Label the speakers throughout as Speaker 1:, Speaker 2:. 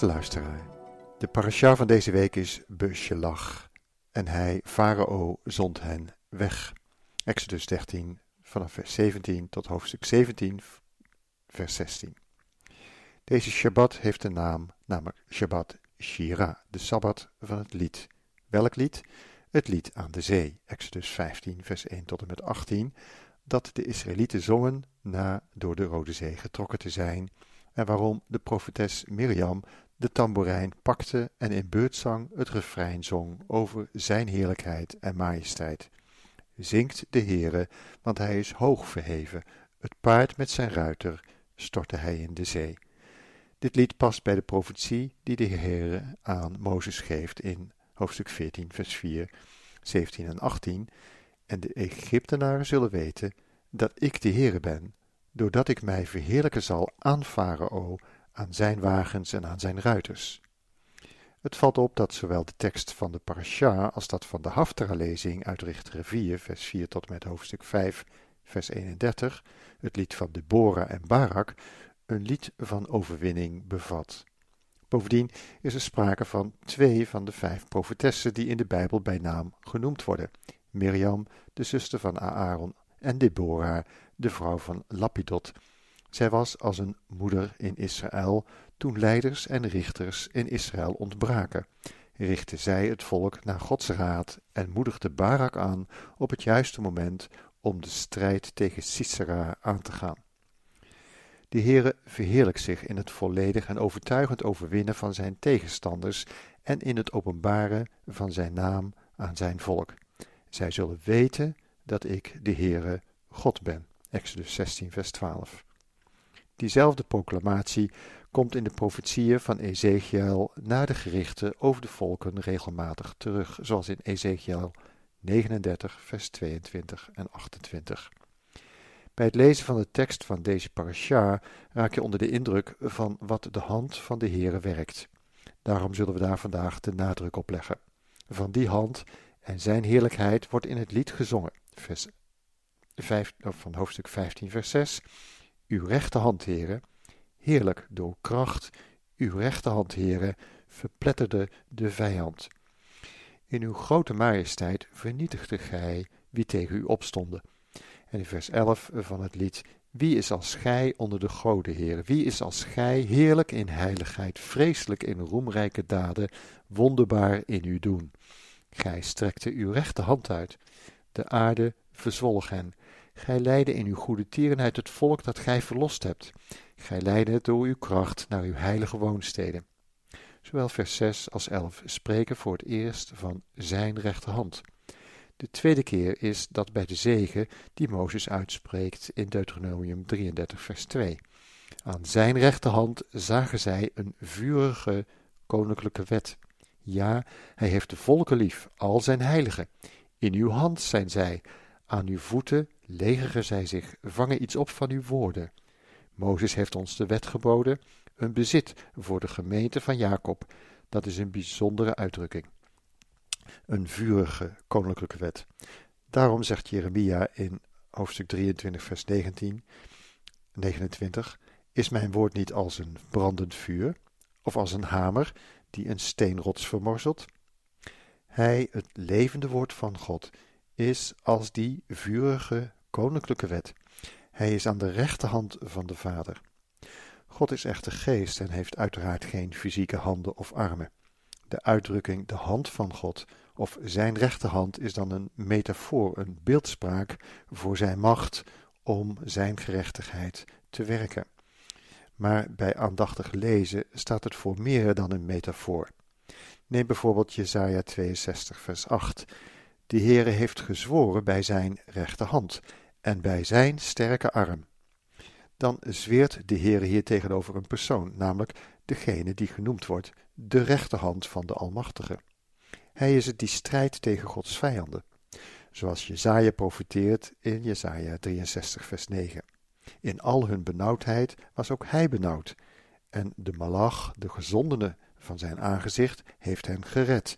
Speaker 1: Beste luisteraar. De parasha van deze week is Besjelach. En hij, Farao, zond hen weg. Exodus 13, vanaf vers 17 tot hoofdstuk 17, vers 16. Deze Shabbat heeft de naam, namelijk Shabbat Shira, de Sabbat van het lied. Welk lied? Het lied aan de zee, Exodus 15, vers 1 tot en met 18, dat de Israëlieten zongen na door de Rode Zee getrokken te zijn en waarom de profetes Mirjam de tamboerijn pakte en in beurtzang het refrein zong over zijn heerlijkheid en majesteit. Zingt de Heere, want hij is hoog verheven, het paard met zijn ruiter stortte hij in de zee. Dit lied past bij de profetie die de Heere aan Mozes geeft in hoofdstuk 14, vers 4, 17 en 18. En de Egyptenaren zullen weten dat ik de Heere ben, doordat ik mij verheerlijken zal aan Farao, aan zijn wagens en aan zijn ruiters. Het valt op dat zowel de tekst van de parasha als dat van de Haftara-lezing uit Richter 4, vers 4 tot met hoofdstuk 5, vers 31, het lied van Deborah en Barak, een lied van overwinning bevat. Bovendien is er sprake van twee van de vijf profetessen die in de Bijbel bij naam genoemd worden: Mirjam, de zuster van Aaron, en Deborah, de vrouw van Lapidot. Zij was als een moeder in Israël toen leiders en richters in Israël ontbraken. Richtte zij het volk naar Gods raad en moedigde Barak aan op het juiste moment om de strijd tegen Sisera aan te gaan. De Heere verheerlijkt zich in het volledig en overtuigend overwinnen van zijn tegenstanders en in het openbaren van zijn naam aan zijn volk. Zij zullen weten dat ik de Heere God ben. Exodus 16, vers 12. Diezelfde proclamatie komt in de profetieën van Ezekiel na de gerichten over de volken regelmatig terug, zoals in Ezekiel 39, vers 22 en 28. Bij het lezen van de tekst van deze parasha raak je onder de indruk van wat de hand van de Heere werkt. Daarom zullen we daar vandaag de nadruk op leggen. Van die hand en zijn heerlijkheid wordt in het lied gezongen. Vers 5, van hoofdstuk 15, vers 6. Uw rechterhand, heren, heerlijk door kracht, uw rechterhand, heren, verpletterde de vijand. In uw grote majesteit vernietigde gij wie tegen u opstonden. En in vers 11 van het lied, wie is als gij onder de goden, heren? Wie is als gij heerlijk in heiligheid, vreselijk in roemrijke daden, wonderbaar in uw doen? Gij strekte uw rechterhand uit. De aarde verzwolg hen. Gij leidde in uw goede tierenheid het volk dat gij verlost hebt. Gij leidde het door uw kracht naar uw heilige woonsteden. Zowel vers 6 als 11 spreken voor het eerst van zijn rechterhand. De tweede keer is dat bij de zegen die Mozes uitspreekt in Deuteronomium 33 vers 2. Aan zijn rechterhand zagen zij een vurige koninklijke wet. Ja, hij heeft de volken lief, al zijn heiligen. In uw hand zijn zij, aan uw voeten legeren zij zich, vangen iets op van uw woorden. Mozes heeft ons de wet geboden, een bezit voor de gemeente van Jacob. Dat is een bijzondere uitdrukking. Een vurige koninklijke wet. Daarom zegt Jeremia in hoofdstuk 23, vers 19, 29: Is mijn woord niet als een brandend vuur, of als een hamer die een steenrots vermorzelt? Hij, het levende woord van God, is als die vurige koninklijke wet. Hij is aan de rechterhand van de Vader. God is echter geest en heeft uiteraard geen fysieke handen of armen. De uitdrukking de hand van God of zijn rechterhand is dan een metafoor, een beeldspraak voor zijn macht om zijn gerechtigheid te werken. Maar bij aandachtig lezen staat het voor meer dan een metafoor. Neem bijvoorbeeld Jesaja 62 vers 8. De Heere heeft gezworen bij zijn rechterhand en bij zijn sterke arm.
Speaker 2: dan zweert de Heer hier tegenover een persoon, namelijk degene die genoemd wordt, de rechterhand van de Almachtige. Hij is het die strijdt tegen Gods vijanden, zoals Jezaja profeteert in Jezaja 63 vers 9. In al hun benauwdheid was ook hij benauwd, en de malach, de gezondene van zijn aangezicht, heeft hen gered.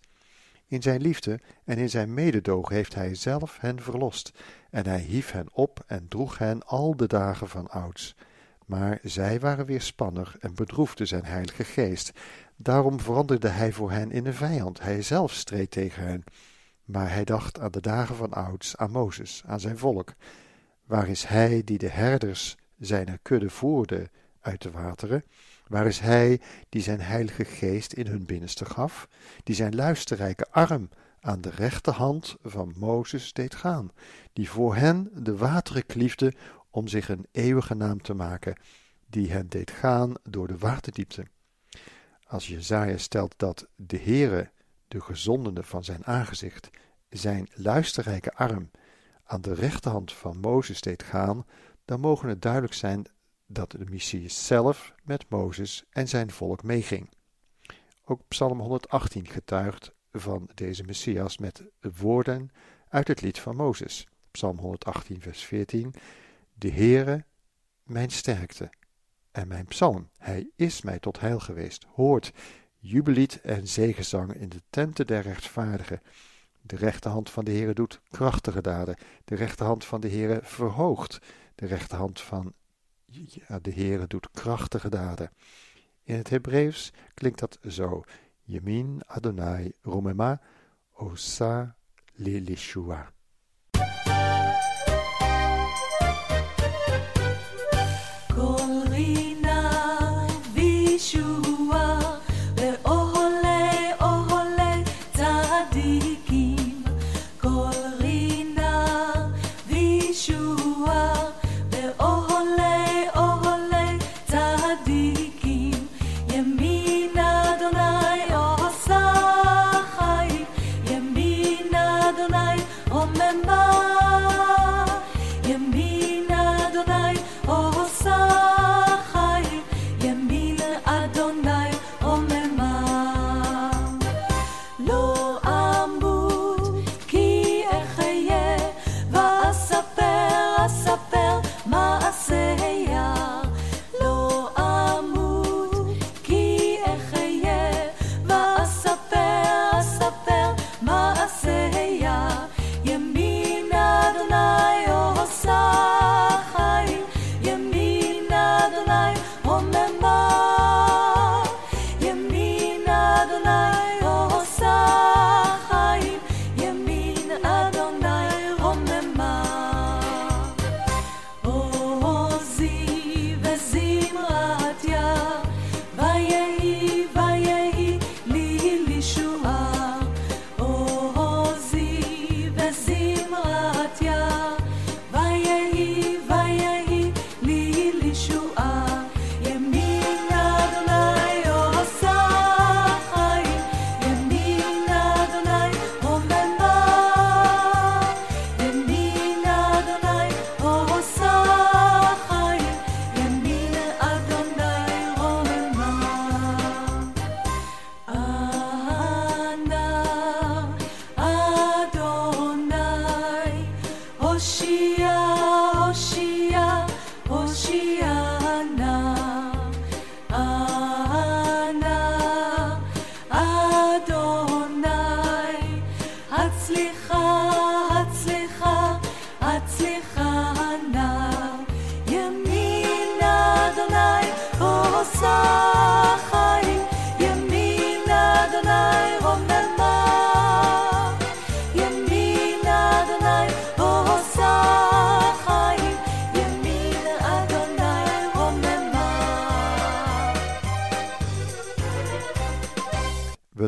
Speaker 2: In zijn liefde en in zijn mededoog heeft hij zelf hen verlost, en hij hief hen op en droeg hen al de dagen van ouds. Maar zij waren weerspannig en bedroefden zijn heilige geest. Daarom veranderde hij voor hen in een vijand. Hij zelf streed tegen hen. Maar hij dacht aan de dagen van ouds, aan Mozes, aan zijn volk. Waar is hij die de herders zijner kudde voerde uit de wateren? Waar is hij die zijn heilige geest in hun binnenste gaf, die zijn luisterrijke arm aan de rechterhand van Mozes deed gaan, die voor hen de wateren kliefde om zich een eeuwige naam te maken, die hen deed gaan door de waterdiepte. Als Jezaja stelt dat de Heere, de gezondene van zijn aangezicht, zijn luisterrijke arm aan de rechterhand van Mozes deed gaan, dan mogen het duidelijk zijn dat de Messias zelf met Mozes en zijn volk meeging. Ook Psalm 118 getuigt van deze Messias met woorden uit het lied van Mozes. Psalm 118, vers 14. De Heere, mijn sterkte en mijn psalm, hij is mij tot heil geweest. Hoort, jubeliet en zegezang in de tenten der rechtvaardigen. De rechterhand van de Heere doet krachtige daden. De rechterhand van de Heere verhoogt. De rechterhand van ja, de Heere doet krachtige daden. In het Hebreeuws klinkt dat zo. Yemin Adonai Romema Osa Lelishua.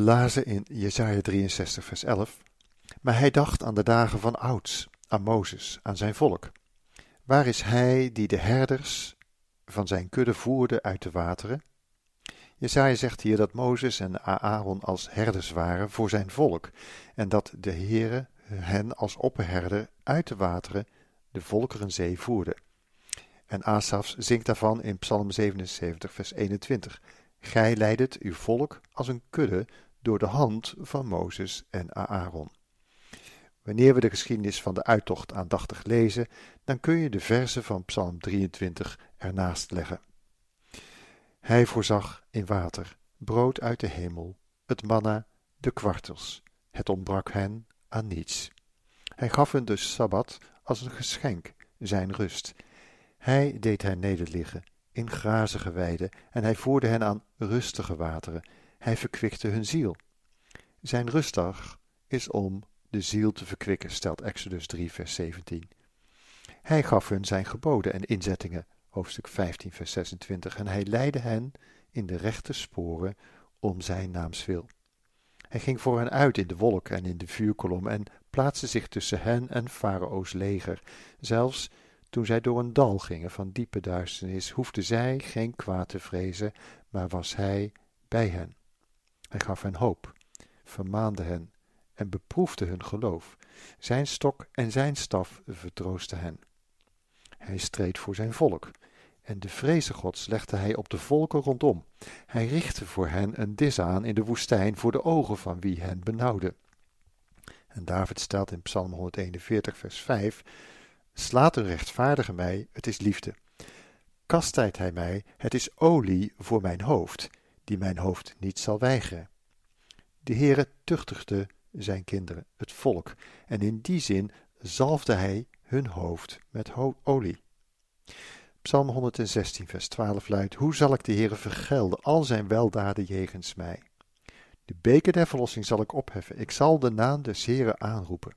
Speaker 2: Lazen in Jesaja 63 vers 11, maar hij dacht aan de dagen van ouds, aan Mozes, aan zijn volk. Waar is hij die de herders van zijn kudde voerde uit de wateren? Jesaja zegt hier dat Mozes en Aaron als herders waren voor zijn volk en dat de Heere hen als opperherder uit de wateren de volkerenzee voerde.
Speaker 1: En Asaf zingt daarvan in Psalm 77, vers 21. Gij leidet uw volk als een kudde door de hand van Mozes en Aaron. Wanneer we de geschiedenis van de uittocht aandachtig lezen, dan kun je de verzen van Psalm 23 ernaast leggen. Hij voorzag in water, brood uit de hemel, het manna, de kwartels. Het ontbrak hen aan niets. Hij gaf hun de Sabbat als een geschenk, zijn rust. Hij deed hen nederliggen in grazige weiden en hij voerde hen aan rustige wateren. Hij verkwikte hun ziel. Zijn rustdag is om de ziel te verkwikken, stelt Exodus 3, vers 17. Hij gaf hun zijn geboden en inzettingen, hoofdstuk 15, vers 26, en hij leidde hen in de rechte sporen om zijn naams wil. Hij ging voor hen uit in de wolk en in de vuurkolom en plaatste zich tussen hen en Farao's leger. Zelfs toen zij door een dal gingen van diepe duisternis, hoefden zij geen kwaad te vrezen, maar was hij bij hen. Hij gaf hen hoop, vermaande hen en beproefde hun geloof. Zijn stok en zijn staf vertroosten hen. Hij streed voor zijn volk, en de vreze gods legde hij op de volken rondom. Hij richtte voor hen een dis aan in de woestijn voor de ogen van wie hen benauwde. En David stelt in Psalm 141, vers 5: Slaat een rechtvaardige mij, het is liefde. Kastijdt hij mij, het is olie voor mijn hoofd, die mijn hoofd niet zal weigeren. De Heere tuchtigde zijn kinderen, het volk, en in die zin zalfde hij hun hoofd met olie. Psalm 116, vers 12 luidt: Hoe zal ik de Heere vergelden al zijn weldaden jegens mij? De beker der verlossing zal ik opheffen, ik zal de naam des Heeren aanroepen.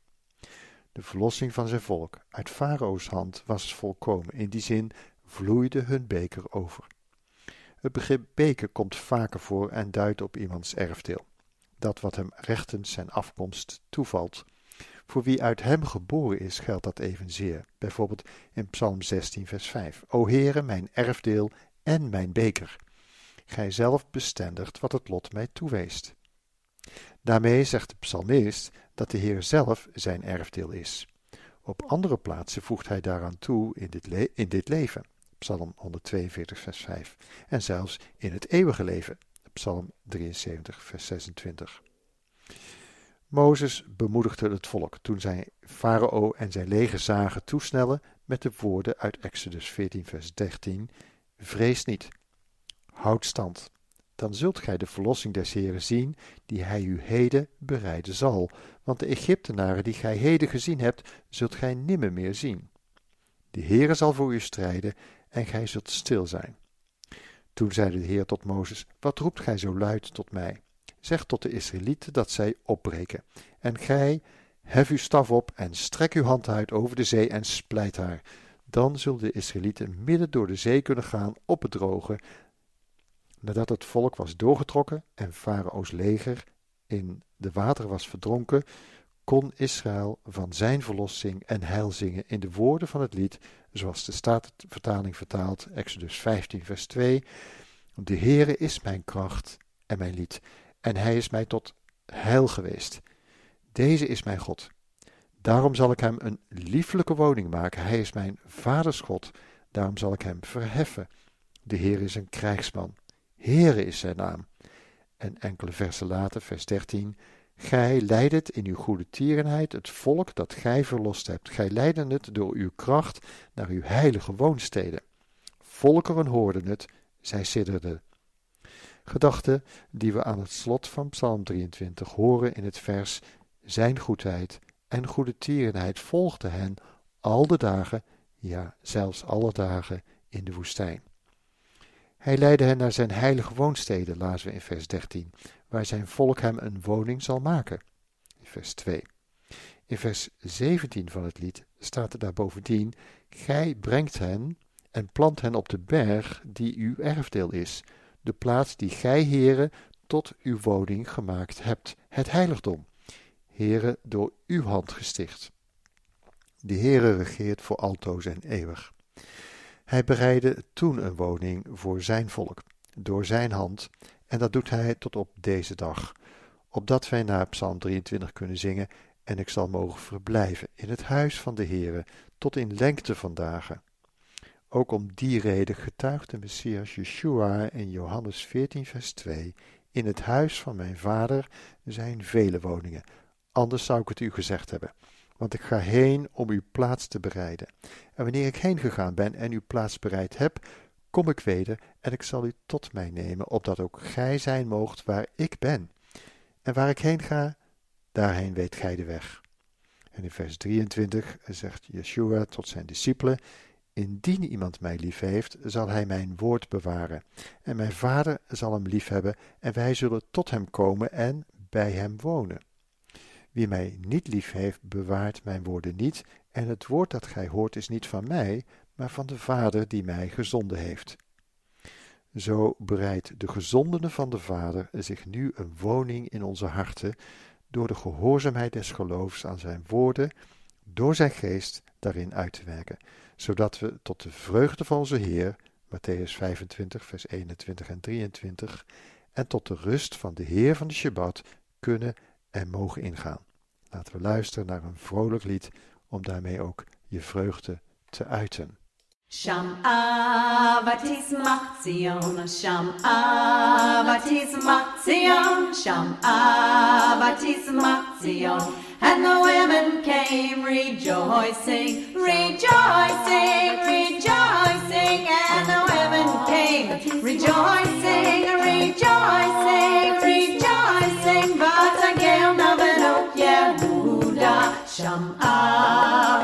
Speaker 1: De verlossing van zijn volk uit Farao's hand was volkomen, in die zin vloeide hun beker over. Het begrip beker komt vaker voor en duidt op iemands erfdeel dat wat hem rechtens zijn afkomst toevalt. Voor wie uit hem geboren is, geldt dat evenzeer. Bijvoorbeeld in Psalm 16, vers 5. O Heere, mijn erfdeel en mijn beker. Gij zelf bestendigt wat het lot mij toeweest. Daarmee zegt de psalmist dat de Heer zelf zijn erfdeel is. Op andere plaatsen voegt hij daaraan toe in dit, in dit leven. Psalm 142, vers 5. En zelfs in het eeuwige leven. Psalm 73, vers 26. Mozes bemoedigde het volk toen zij Farao en zijn leger zagen toesnellen met de woorden uit Exodus 14, vers 13: Vrees niet, houd stand. Dan zult gij de verlossing des Heren zien, die hij u heden bereiden zal. Want de Egyptenaren die gij heden gezien hebt, zult gij nimmer meer zien. De Heere zal voor u strijden en gij zult stil zijn. Toen zeide de Heer tot Mozes: Wat roept gij zo luid tot mij? Zeg tot de Israëlieten dat zij opbreken. En gij, hef uw staf op en strek uw hand uit over de zee en splijt haar. Dan zullen de Israëlieten midden door de zee kunnen gaan op het droge. Nadat het volk was doorgetrokken en Farao's leger in de water was verdronken, kon Israël van zijn verlossing en heil zingen in de woorden van het lied, zoals de Statenvertaling vertaalt, Exodus 15, vers 2. De Heere is mijn kracht en mijn lied, en hij is mij tot heil geweest. Deze is mijn God. Daarom zal ik hem een lieflijke woning maken. Hij is mijn vaders God. Daarom zal ik hem verheffen. De Heer is een krijgsman. Heere is zijn naam. En enkele versen later, vers 13. Gij leidet in uw goede tierenheid het volk dat gij verlost hebt. Gij leidde het door uw kracht naar uw heilige woonsteden. Volkeren hoorden het, zij sidderden. Gedachten die we aan het slot van Psalm 23 horen in het vers: Zijn goedheid en goede tierenheid volgden hen al de dagen, ja, zelfs alle dagen in de woestijn. Hij leidde hen naar zijn heilige woonsteden, lazen we in vers 13 waar zijn volk hem een woning zal maken. Vers 2. In vers 17 van het lied staat er daar bovendien: Gij brengt hen en plant hen op de berg die uw erfdeel is, de plaats die gij, heren, tot uw woning gemaakt hebt, het heiligdom, heren, door uw hand gesticht. De Heere regeert voor altoos en eeuwig. Hij bereidde toen een woning voor zijn volk, door zijn hand, en dat doet hij tot op deze dag, opdat wij naar Psalm 23 kunnen zingen, en ik zal mogen verblijven in het huis van de Heere tot in lengte van dagen. Ook om die reden getuigt de Messias Yeshua in Johannes 14, vers 2: In het huis van mijn vader zijn vele woningen. Anders zou ik het u gezegd hebben. Want ik ga heen om uw plaats te bereiden. En wanneer ik heen gegaan ben en uw plaats bereid heb, kom ik weder en ik zal u tot mij nemen, opdat ook gij zijn moogt waar ik ben. En waar ik heen ga, daarheen weet gij de weg. En in vers 23 zegt Yeshua tot zijn discipelen: Indien iemand mij lief heeft, zal hij mijn woord bewaren. En mijn vader zal hem lief hebben, en wij zullen tot hem komen en bij hem wonen. Wie mij niet lief heeft, bewaart mijn woorden niet, en het woord dat gij hoort is niet van mij, maar van de Vader die mij gezonden heeft. Zo bereidt de gezondene van de Vader zich nu een woning in onze harten, door de gehoorzaamheid des geloofs aan zijn woorden, door zijn geest daarin uit te werken, zodat we tot de vreugde van onze Heer, Matthäus 25, vers 21 en 23, en tot de rust van de Heer van de Shabbat kunnen en mogen ingaan. Laten we luisteren naar een vrolijk lied om daarmee ook je vreugde te uiten.
Speaker 3: Sham ותשמח machzion, sham ותשמח machzion, sham ותשמח machzion, And the women came rejoicing, rejoicing, rejoicing. And the women came rejoicing, rejoicing, rejoicing. But again, Abenokia Buddha, Sham'a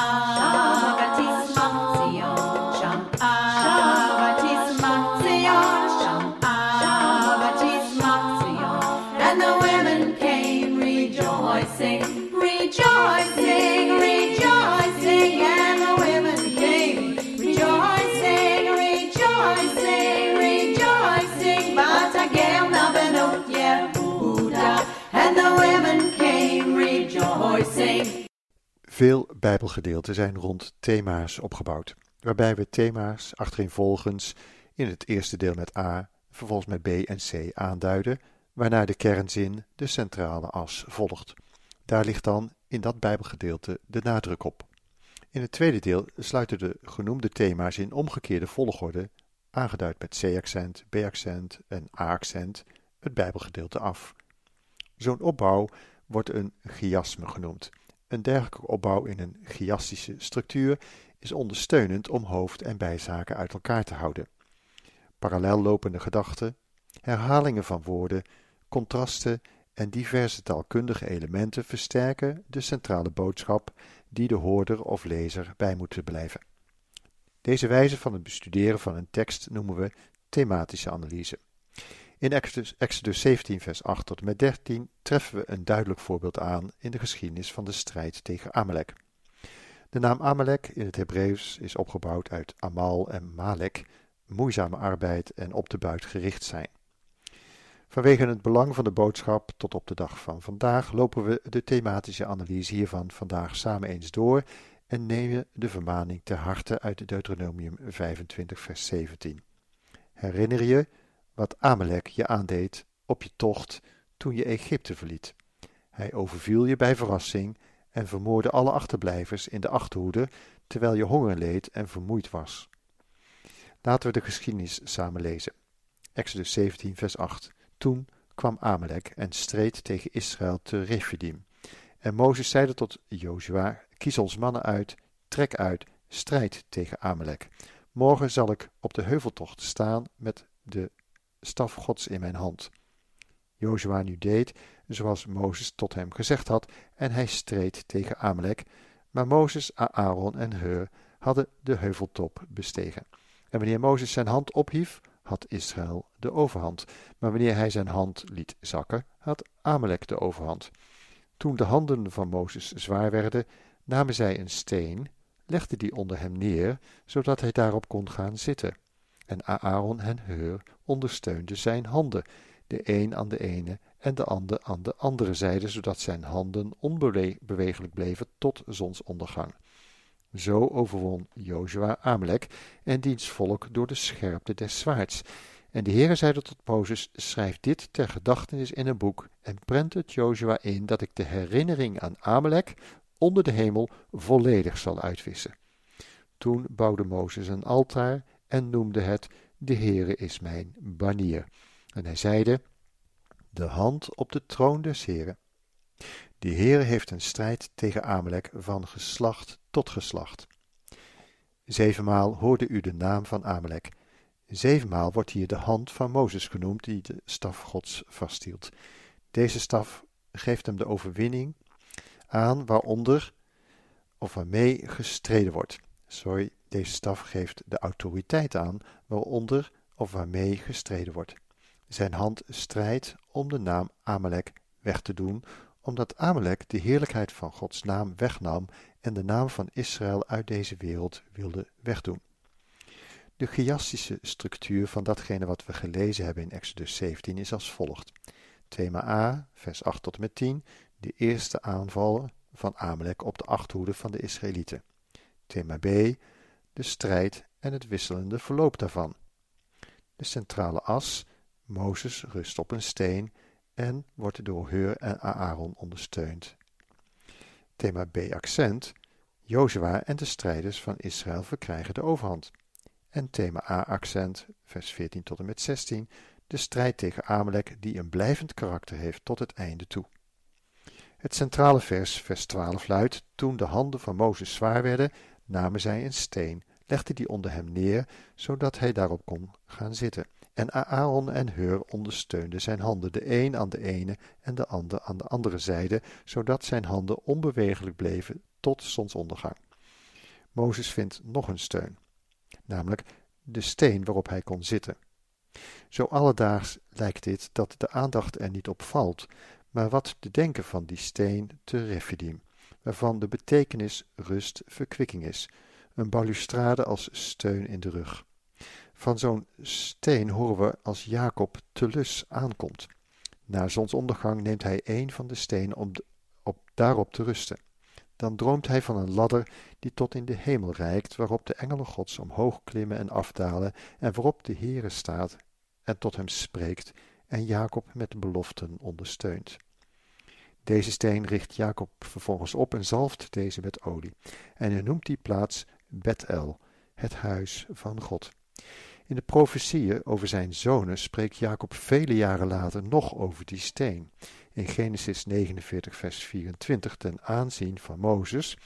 Speaker 1: Veel Bijbelgedeelten zijn rond thema's opgebouwd, waarbij we thema's achtereenvolgens in het eerste deel met A, vervolgens met B en C aanduiden, waarna de kernzin de centrale as volgt. Daar ligt dan in dat Bijbelgedeelte de nadruk op. In het tweede deel sluiten de genoemde thema's in omgekeerde volgorde, aangeduid met C-accent, B-accent en A-accent, het Bijbelgedeelte af. Zo'n opbouw wordt een chiasme genoemd. Een dergelijke opbouw in een chiastische structuur is ondersteunend om hoofd- en bijzaken uit elkaar te houden. Parallel lopende gedachten, herhalingen van woorden, contrasten en diverse taalkundige elementen versterken de centrale boodschap die de hoorder of lezer bij moet blijven. Deze wijze van het bestuderen van een tekst noemen we thematische analyse. In Exodus, Exodus 17, vers 8 tot en met 13 treffen we een duidelijk voorbeeld aan in de geschiedenis van de strijd tegen Amalek. De naam Amalek in het Hebreeuws is opgebouwd uit Amal en Malek, moeizame arbeid en op de buit gericht zijn. Vanwege het belang van de boodschap tot op de dag van vandaag lopen we de thematische analyse hiervan vandaag samen eens door en nemen de vermaning ter harte uit Deuteronomium 25, vers 17. Herinner je wat Amalek je aandeed op je tocht toen je Egypte verliet. Hij overviel je bij verrassing en vermoordde alle achterblijvers in de achterhoede, terwijl je honger leed en vermoeid was. Laten we de geschiedenis samen lezen. Exodus 17, vers 8. Toen kwam Amalek en streed tegen Israël te Rephidim. En Mozes zeide tot Jozua, kies ons mannen uit, trek uit, strijd tegen Amalek. Morgen zal ik op de heuveltocht staan met de staf gods in mijn hand. Jozua nu deed zoals Mozes tot hem gezegd had, en hij streed tegen Amalek, maar Mozes, Aaron en Heur hadden de heuveltop bestegen. En wanneer Mozes zijn hand ophief, had Israël de overhand, maar wanneer hij zijn hand liet zakken, had Amalek de overhand. Toen de handen van Mozes zwaar werden, namen zij een steen, legden die onder hem neer, zodat hij daarop kon gaan zitten. En Aaron en Heur ondersteunden zijn handen, de een aan de ene en de ander aan de andere zijde, zodat zijn handen onbewegelijk bleven tot zonsondergang. Zo overwon Jozua Amalek en diens volk door de scherpte des zwaards. En de Heere zeide tot Mozes, schrijf dit ter gedachtenis in een boek en prent het Jozua in dat ik de herinnering aan Amalek onder de hemel volledig zal uitwissen. Toen bouwde Mozes een altaar en noemde het De Heere is mijn banier. En hij zeide, de hand op de troon des Heren. De Heere heeft een strijd tegen Amalek van geslacht tot geslacht. Zevenmaal hoorde u de naam van Amalek. Zevenmaal wordt hier de hand van Mozes genoemd die de staf Gods vasthield. Deze staf geeft hem de overwinning aan waaronder of waarmee gestreden wordt. Sorry, deze staf geeft de autoriteit aan waaronder of waarmee gestreden wordt. Zijn hand strijdt om de naam Amalek weg te doen, omdat Amalek de heerlijkheid van Gods naam wegnam en de naam van Israël uit deze wereld wilde wegdoen. De chiastische structuur van datgene wat we gelezen hebben in Exodus 17 is als volgt. Thema A, vers 8 tot en met 10, de eerste aanvallen van Amalek op de achterhoede van de Israëlieten. Thema B, de strijd en het wisselende verloop daarvan. De centrale as, Mozes rust op een steen en wordt door Heur en Aaron ondersteund. Thema B accent, Jozua en de strijders van Israël verkrijgen de overhand. En thema A accent, vers 14 tot en met 16, de strijd tegen Amalek die een blijvend karakter heeft tot het einde toe. Het centrale vers, vers 12 luidt, toen de handen van Mozes zwaar werden, namen zij een steen, legden die onder hem neer, zodat hij daarop kon gaan zitten. En Aaron en Hur ondersteunden zijn handen, de een aan de ene en de ander aan de andere zijde, zodat zijn handen onbewegelijk bleven tot zonsondergang. Mozes vindt nog een steun, namelijk de steen waarop hij kon zitten. Zo alledaags lijkt dit dat de aandacht er niet op valt, maar wat te denken van die steen te Rephidim, waarvan de betekenis rust, verkwikking is, een balustrade als steun in de rug. Van zo'n steen horen we als Jacob te Lus aankomt. Na zonsondergang neemt hij een van de stenen om op, daarop te rusten. Dan droomt hij van een ladder die tot in de hemel reikt, waarop de engelen gods omhoog klimmen en afdalen, en waarop de Heere staat en tot hem spreekt en Jacob met beloften ondersteunt. Deze steen richt Jacob vervolgens op en zalft deze met olie. En hij noemt die plaats Bethel, het huis van God. In de profetieën over zijn zonen spreekt Jacob vele jaren later nog over die steen. In Genesis 49, vers 24 ten aanzien van Mozes,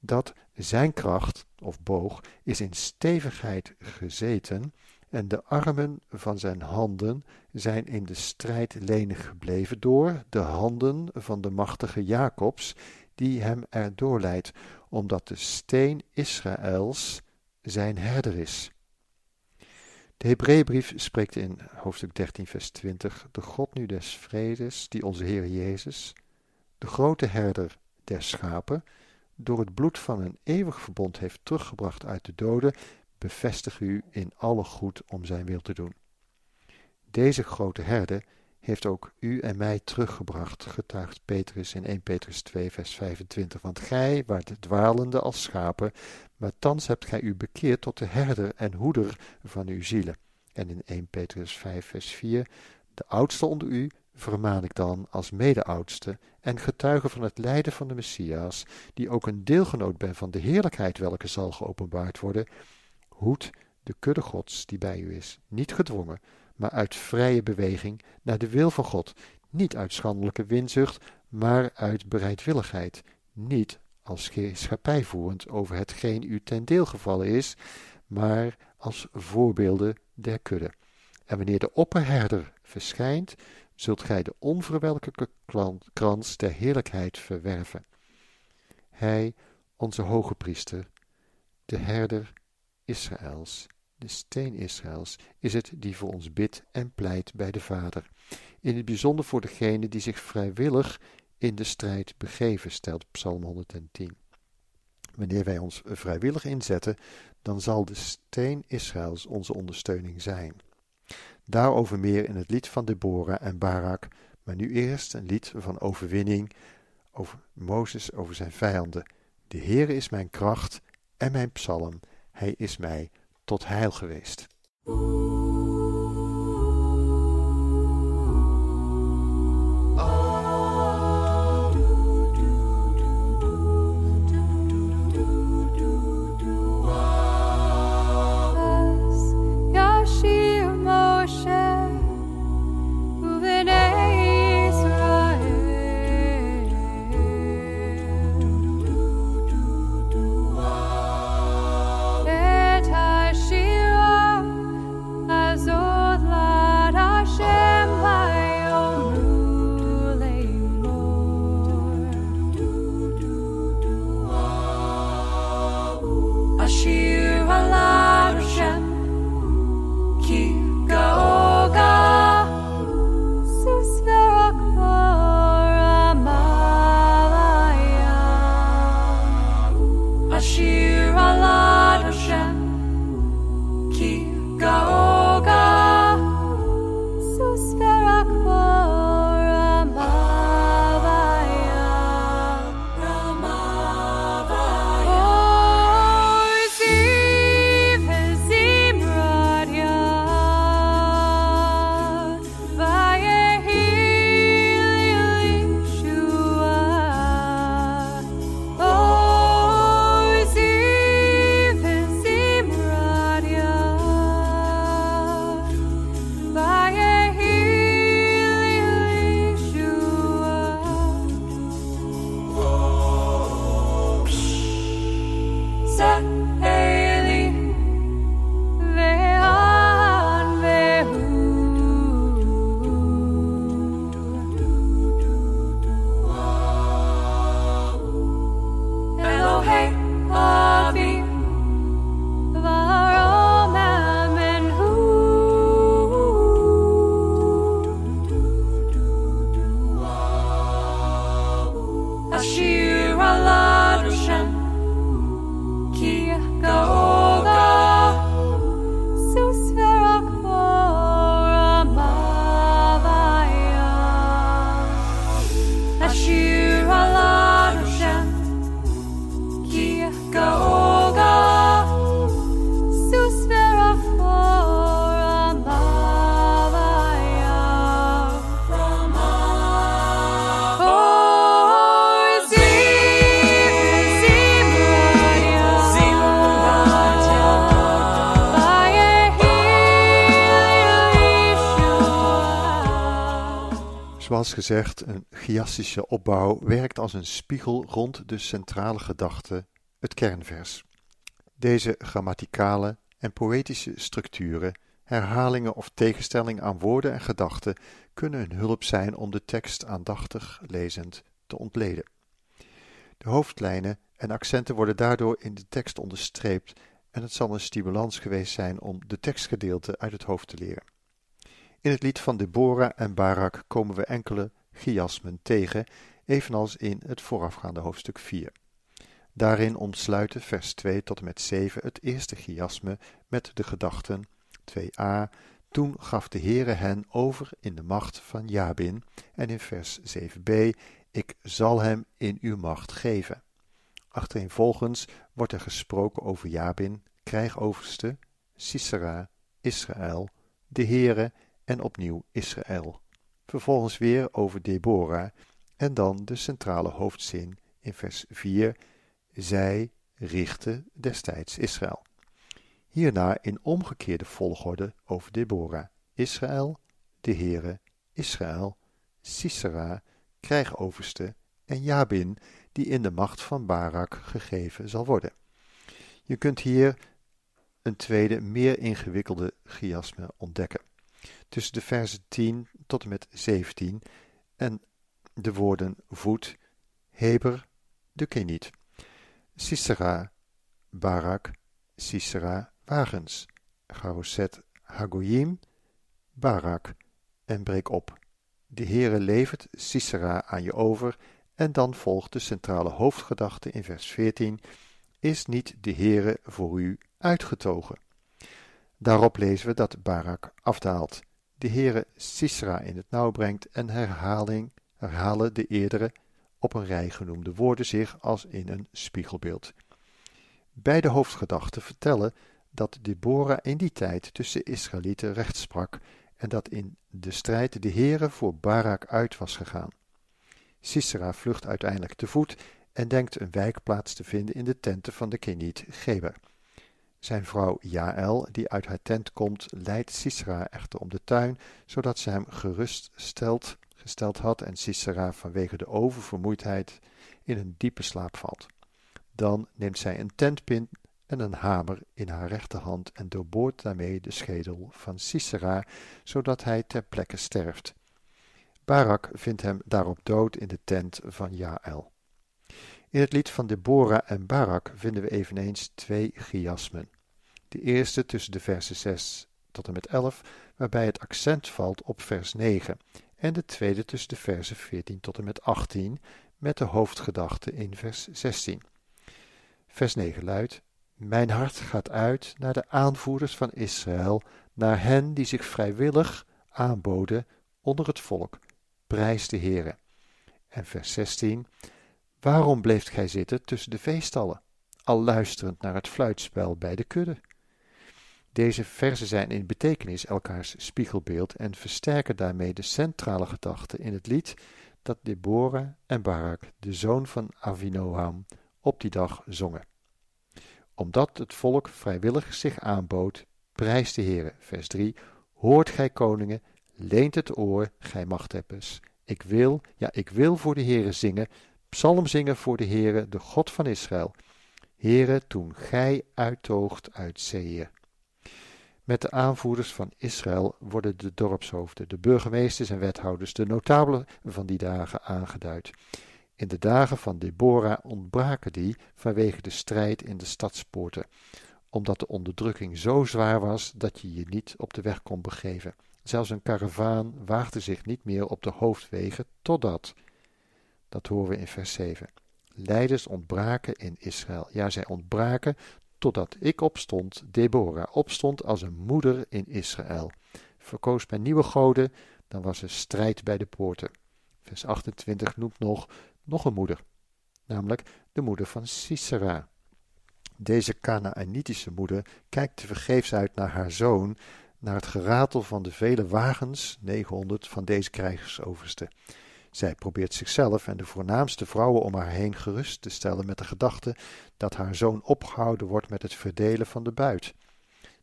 Speaker 1: dat zijn kracht, of boog, is in stevigheid gezeten en de armen van zijn handen zijn in de strijd lenig gebleven door de handen van de machtige Jacobs, die hem erdoor leidt, omdat de steen Israëls zijn herder is. De Hebreeënbrief spreekt in hoofdstuk 13, vers 20: De God nu des vredes, die onze Heer Jezus, de grote herder der schapen, door het bloed van een eeuwig verbond heeft teruggebracht uit de doden, bevestig u in alle goed om zijn wil te doen. Deze grote herder heeft ook u en mij teruggebracht, getuigt Petrus in 1 Petrus 2, vers 25. Want gij waart dwalende als schapen, maar thans hebt gij u bekeerd tot de herder en hoeder van uw zielen. En in 1 Petrus 5, vers 4. De oudste onder u vermaan ik dan als mede-oudste en getuige van het lijden van de Messias, die ook een deelgenoot ben van de heerlijkheid welke zal geopenbaard worden, hoed de kudde gods die bij u is, niet gedwongen, maar uit vrije beweging naar de wil van God, niet uit schandelijke winzucht, maar uit bereidwilligheid, niet als heerschappij voerend over hetgeen u ten deel gevallen is, maar als voorbeelden der kudde. En wanneer de opperherder verschijnt, zult gij de onverwelkelijke krans der heerlijkheid verwerven. Hij, onze hoge priester, de herder Israëls, de steen Israëls, is het die voor ons bidt en pleit bij de Vader. In het bijzonder voor degene die zich vrijwillig in de strijd begeven, stelt Psalm 110. Wanneer wij ons vrijwillig inzetten, dan zal de steen Israëls onze ondersteuning zijn. Daarover meer in het lied van Deborah en Barak, maar nu eerst een lied van overwinning over Mozes over zijn vijanden. De Heere is mijn kracht en mijn psalm, hij is mij tot heil geweest. Zoals gezegd, een chiastische opbouw werkt als een spiegel rond de centrale gedachte, het kernvers. Deze grammaticale en poëtische structuren, herhalingen of tegenstelling aan woorden en gedachten kunnen een hulp zijn om de tekst aandachtig lezend te ontleden. De hoofdlijnen en accenten worden daardoor in de tekst onderstreept en het zal een stimulans geweest zijn om de tekstgedeelte uit het hoofd te leren. In het lied van Deborah en Barak komen we enkele chiasmen tegen, evenals in het voorafgaande hoofdstuk 4. Daarin ontsluiten vers 2 tot en met 7 het eerste chiasme met de gedachten 2a. Toen gaf de Heere hen over in de macht van Jabin en in vers 7b. Ik zal hem in uw macht geven. Achtereenvolgens wordt er gesproken over Jabin, krijgoverste, Sisera, Israël, de Heere en opnieuw Israël. Vervolgens weer over Deborah en dan de centrale hoofdzin in vers 4. Zij richtte destijds Israël. Hierna in omgekeerde volgorde over Deborah. Israël, de Heere, Israël, Sisera, krijgoverste en Jabin, die in de macht van Barak gegeven zal worden. Je kunt hier een tweede, meer ingewikkelde chiasme ontdekken tussen de versen 10 tot en met 17 en de woorden voet, Heber, de Keniet, Sisera, Barak, Sisera, wagens, Garoset, Hagoyim, Barak. En breek op. De Heere levert Sisera aan je over en dan volgt de centrale hoofdgedachte in vers 14, is niet de Heere voor u uitgetogen. Daarop lezen we dat Barak afdaalt, de Heere Sisera in het nauw brengt en herhaling, herhalen de eerdere op een rij genoemde woorden zich als in een spiegelbeeld. Beide hoofdgedachten vertellen dat Deborah in die tijd tussen Israëlieten recht sprak en dat in de strijd de Heere voor Barak uit was gegaan. Sisera vlucht uiteindelijk te voet en denkt een wijkplaats te vinden in de tenten van de Keniet Geber. Zijn vrouw Jaël, die uit haar tent komt, leidt Sisera echter om de tuin, zodat ze hem geruststeld gesteld had en Sisera vanwege de oververmoeidheid in een diepe slaap valt. Dan neemt zij een tentpin en een hamer in haar rechterhand en doorboort daarmee de schedel van Sisera, zodat hij ter plekke sterft. Barak vindt hem daarop dood in de tent van Jaël. In het lied van Deborah en Barak vinden we eveneens twee chiasmen. De eerste tussen de versen 6 tot en met 11, waarbij het accent valt op vers 9, en de tweede tussen de versen 14 tot en met 18, met de hoofdgedachte in vers 16. Vers 9 luidt: Mijn hart gaat uit naar de aanvoerders van Israël, naar hen die zich vrijwillig aanboden onder het volk. Prijs de Heere. En vers 16: Waarom bleeft gij zitten tussen de veestallen, al luisterend naar het fluitspel bij de kudde? Deze verzen zijn in betekenis elkaars spiegelbeeld en versterken daarmee de centrale gedachte in het lied dat Deborah en Barak, de zoon van Avinoam, op die dag zongen. Omdat het volk vrijwillig zich aanbood, prijst de Heere, vers 3, hoort gij koningen, leent het oor, gij machthebbers. Ik wil, ja, ik wil voor de Heere zingen, psalm zingen voor de Heere, de God van Israël. Heere, toen gij uittoogt uit Seir. Met de aanvoerders van Israël worden de dorpshoofden, de burgemeesters en wethouders, de notabelen van die dagen aangeduid. In de dagen van Deborah ontbraken die vanwege de strijd in de stadspoorten, omdat de onderdrukking zo zwaar was dat je je niet op de weg kon begeven. Zelfs een karavaan waagde zich niet meer op de hoofdwegen totdat. Dat horen we in vers 7. Leiders ontbraken in Israël. Ja, zij ontbraken totdat ik opstond, Deborah, opstond als een moeder in Israël. Verkoos bij nieuwe goden, dan was er strijd bij de poorten. Vers 28 noemt nog, nog een moeder, namelijk de moeder van Sisera. Deze Canaanitische moeder kijkt tevergeefs uit naar haar zoon, naar het geratel van de vele wagens, 900, van deze krijgsoverste. Zij probeert zichzelf en de voornaamste vrouwen om haar heen gerust te stellen met de gedachte dat haar zoon opgehouden wordt met het verdelen van de buit.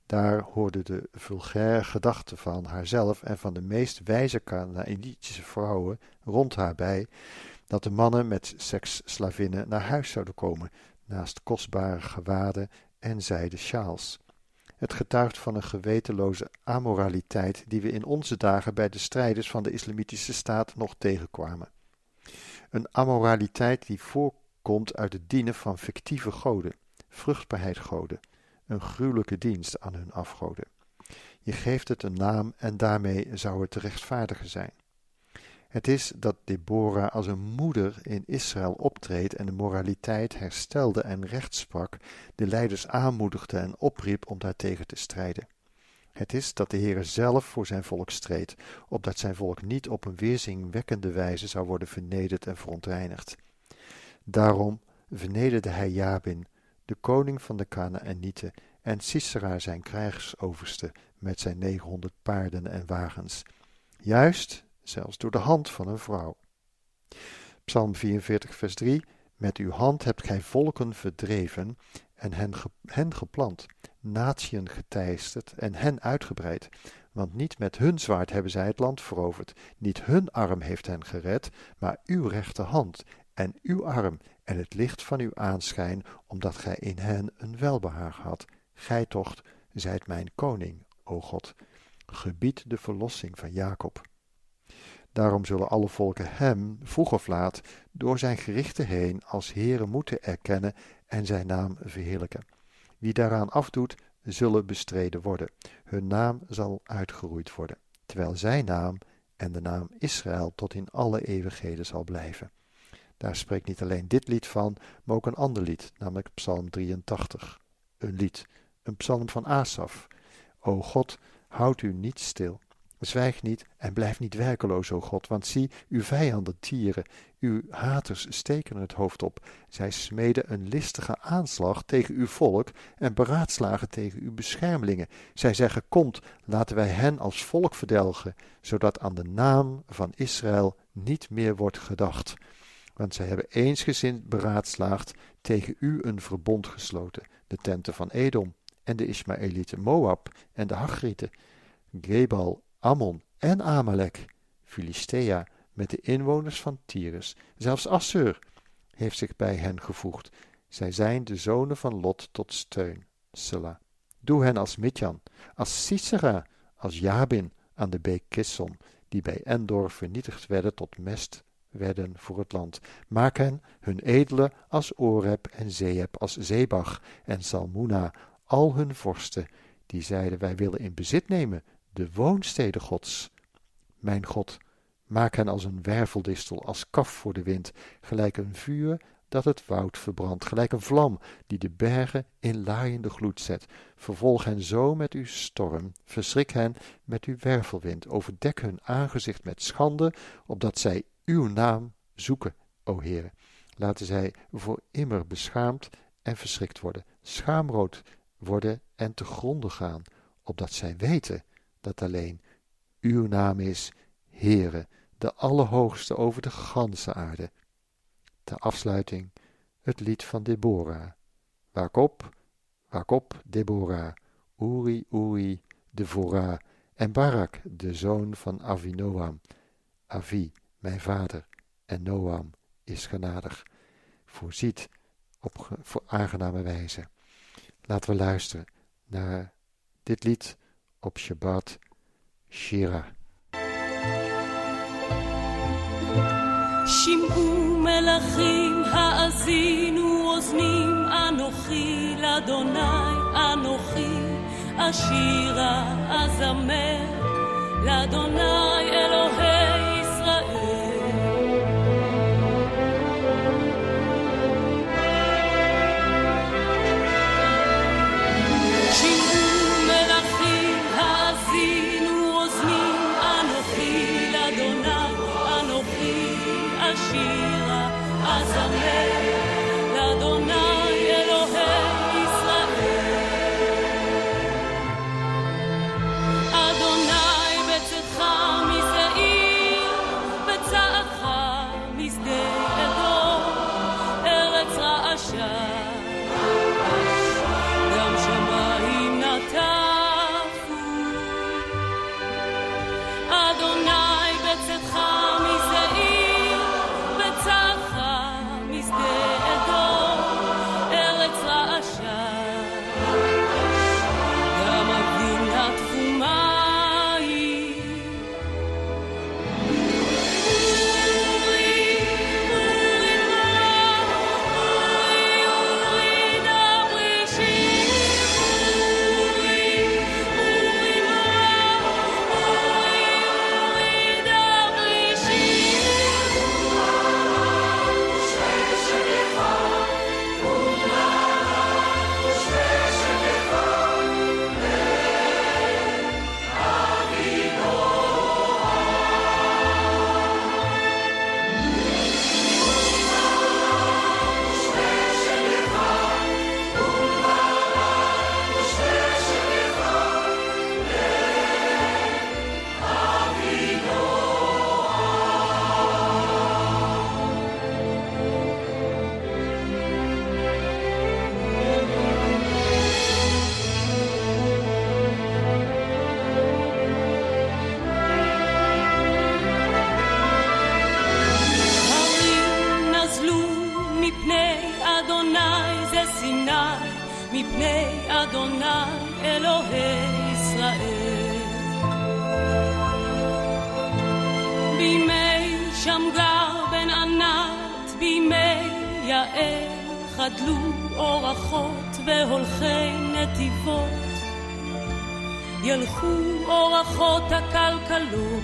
Speaker 1: Daar hoorde de vulgaire gedachte van haarzelf en van de meest wijze Canaanitische vrouwen rond haar bij, dat de mannen met seksslavinnen naar huis zouden komen, naast kostbare gewaden en zijden sjaals. Het getuigt van een gewetenloze amoraliteit die we in onze dagen bij de strijders van de islamitische staat nog tegenkwamen. Een amoraliteit die voorkomt uit het dienen van fictieve goden, vruchtbaarheidsgoden, een gruwelijke dienst aan hun afgoden. Je geeft het een naam en daarmee zou het te rechtvaardigen zijn. Het is dat Deborah als een moeder in Israël optreedt en de moraliteit herstelde en recht sprak, de leiders aanmoedigde en opriep om daartegen te strijden. Het is dat de Heere zelf voor zijn volk streed, opdat zijn volk niet op een weerzingwekkende wijze zou worden vernederd en verontreinigd. Daarom vernederde hij Jabin, de koning van de Kanaanieten, en Sisera zijn krijgsoverste met zijn negenhonderd paarden en wagens. Juist zelfs door de hand van een vrouw. Psalm 44, vers 3: Met uw hand hebt gij volken verdreven en hen, hen geplant, natieën geteisterd en hen uitgebreid. Want niet met hun zwaard hebben zij het land veroverd, niet hun arm heeft hen gered, maar uw rechterhand en uw arm en het licht van uw aanschijn, omdat gij in hen een welbehaag had. Gij tocht zijt mijn koning, o God. Gebied de verlossing van Jacob. Daarom zullen alle volken hem, vroeg of laat, door zijn gerichten heen als Heere moeten erkennen en zijn naam verheerlijken. Wie daaraan afdoet, zullen bestreden worden. Hun naam zal uitgeroeid worden, terwijl zijn naam en de naam Israël tot in alle eeuwigheden zal blijven. Daar spreekt niet alleen dit lied van, maar ook een ander lied, namelijk Psalm 83. Een lied, een psalm van Asaf, O God, houd u niet stil. Zwijg niet en blijf niet werkeloos, o God, want zie, uw vijanden tieren, uw haters steken het hoofd op. Zij smeden een listige aanslag tegen uw volk en beraadslagen tegen uw beschermelingen. Zij zeggen, komt, laten wij hen als volk verdelgen, zodat aan de naam van Israël niet meer wordt gedacht. Want zij hebben eensgezind beraadslaagd tegen u een verbond gesloten, de tenten van Edom en de Ismaëlieten Moab en de Hagrieten, Gebal Ammon en Amalek, Filistea met de inwoners van Tyrus. Zelfs Assur heeft zich bij hen gevoegd. Zij zijn de zonen van Lot tot steun. Sela. Doe hen als Midjan, als Sisera, als Jabin aan de beek Kisson, die bij Endor vernietigd werden tot mest werden voor het land. Maak hen hun edele als Oreb en Zeeb, als Zebach en Salmuna, al hun vorsten, die zeiden wij willen in bezit nemen de woonstede Gods. Mijn God, maak hen als een werveldistel, als kaf voor de wind, gelijk een vuur dat het woud verbrandt, gelijk een vlam die de bergen in laaiende gloed zet. Vervolg hen zo met uw storm, verschrik hen met uw wervelwind, overdek hun aangezicht met schande, opdat zij uw naam zoeken, o Heer. Laten zij voor immer beschaamd en verschrikt worden, schaamrood worden en te gronde gaan, opdat zij weten dat alleen uw naam is, Heere, de Allerhoogste over de ganse aarde. Ter afsluiting het lied van Deborah. Waak op, waak op, Deborah, Uri, Uri, Devorah, en Barak, de zoon van Avinoam. Avi, mijn vader, en Noam is genadig, voorziet op voor aangename wijze. Laten we luisteren naar dit lied op Shabbat Shira.
Speaker 2: שמעו מלכים האזינו אוזנים אנוכי לאדוני אנוכי אשירה אזמר לאדוני לפני אדוני אלוהי ישראל. בימי שמגר בן ענת, בימי יעל, חדלו אורחות והולכי נתיבות. ילכו אורחות הכלכלות.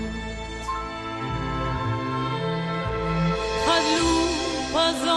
Speaker 2: חדלו פזון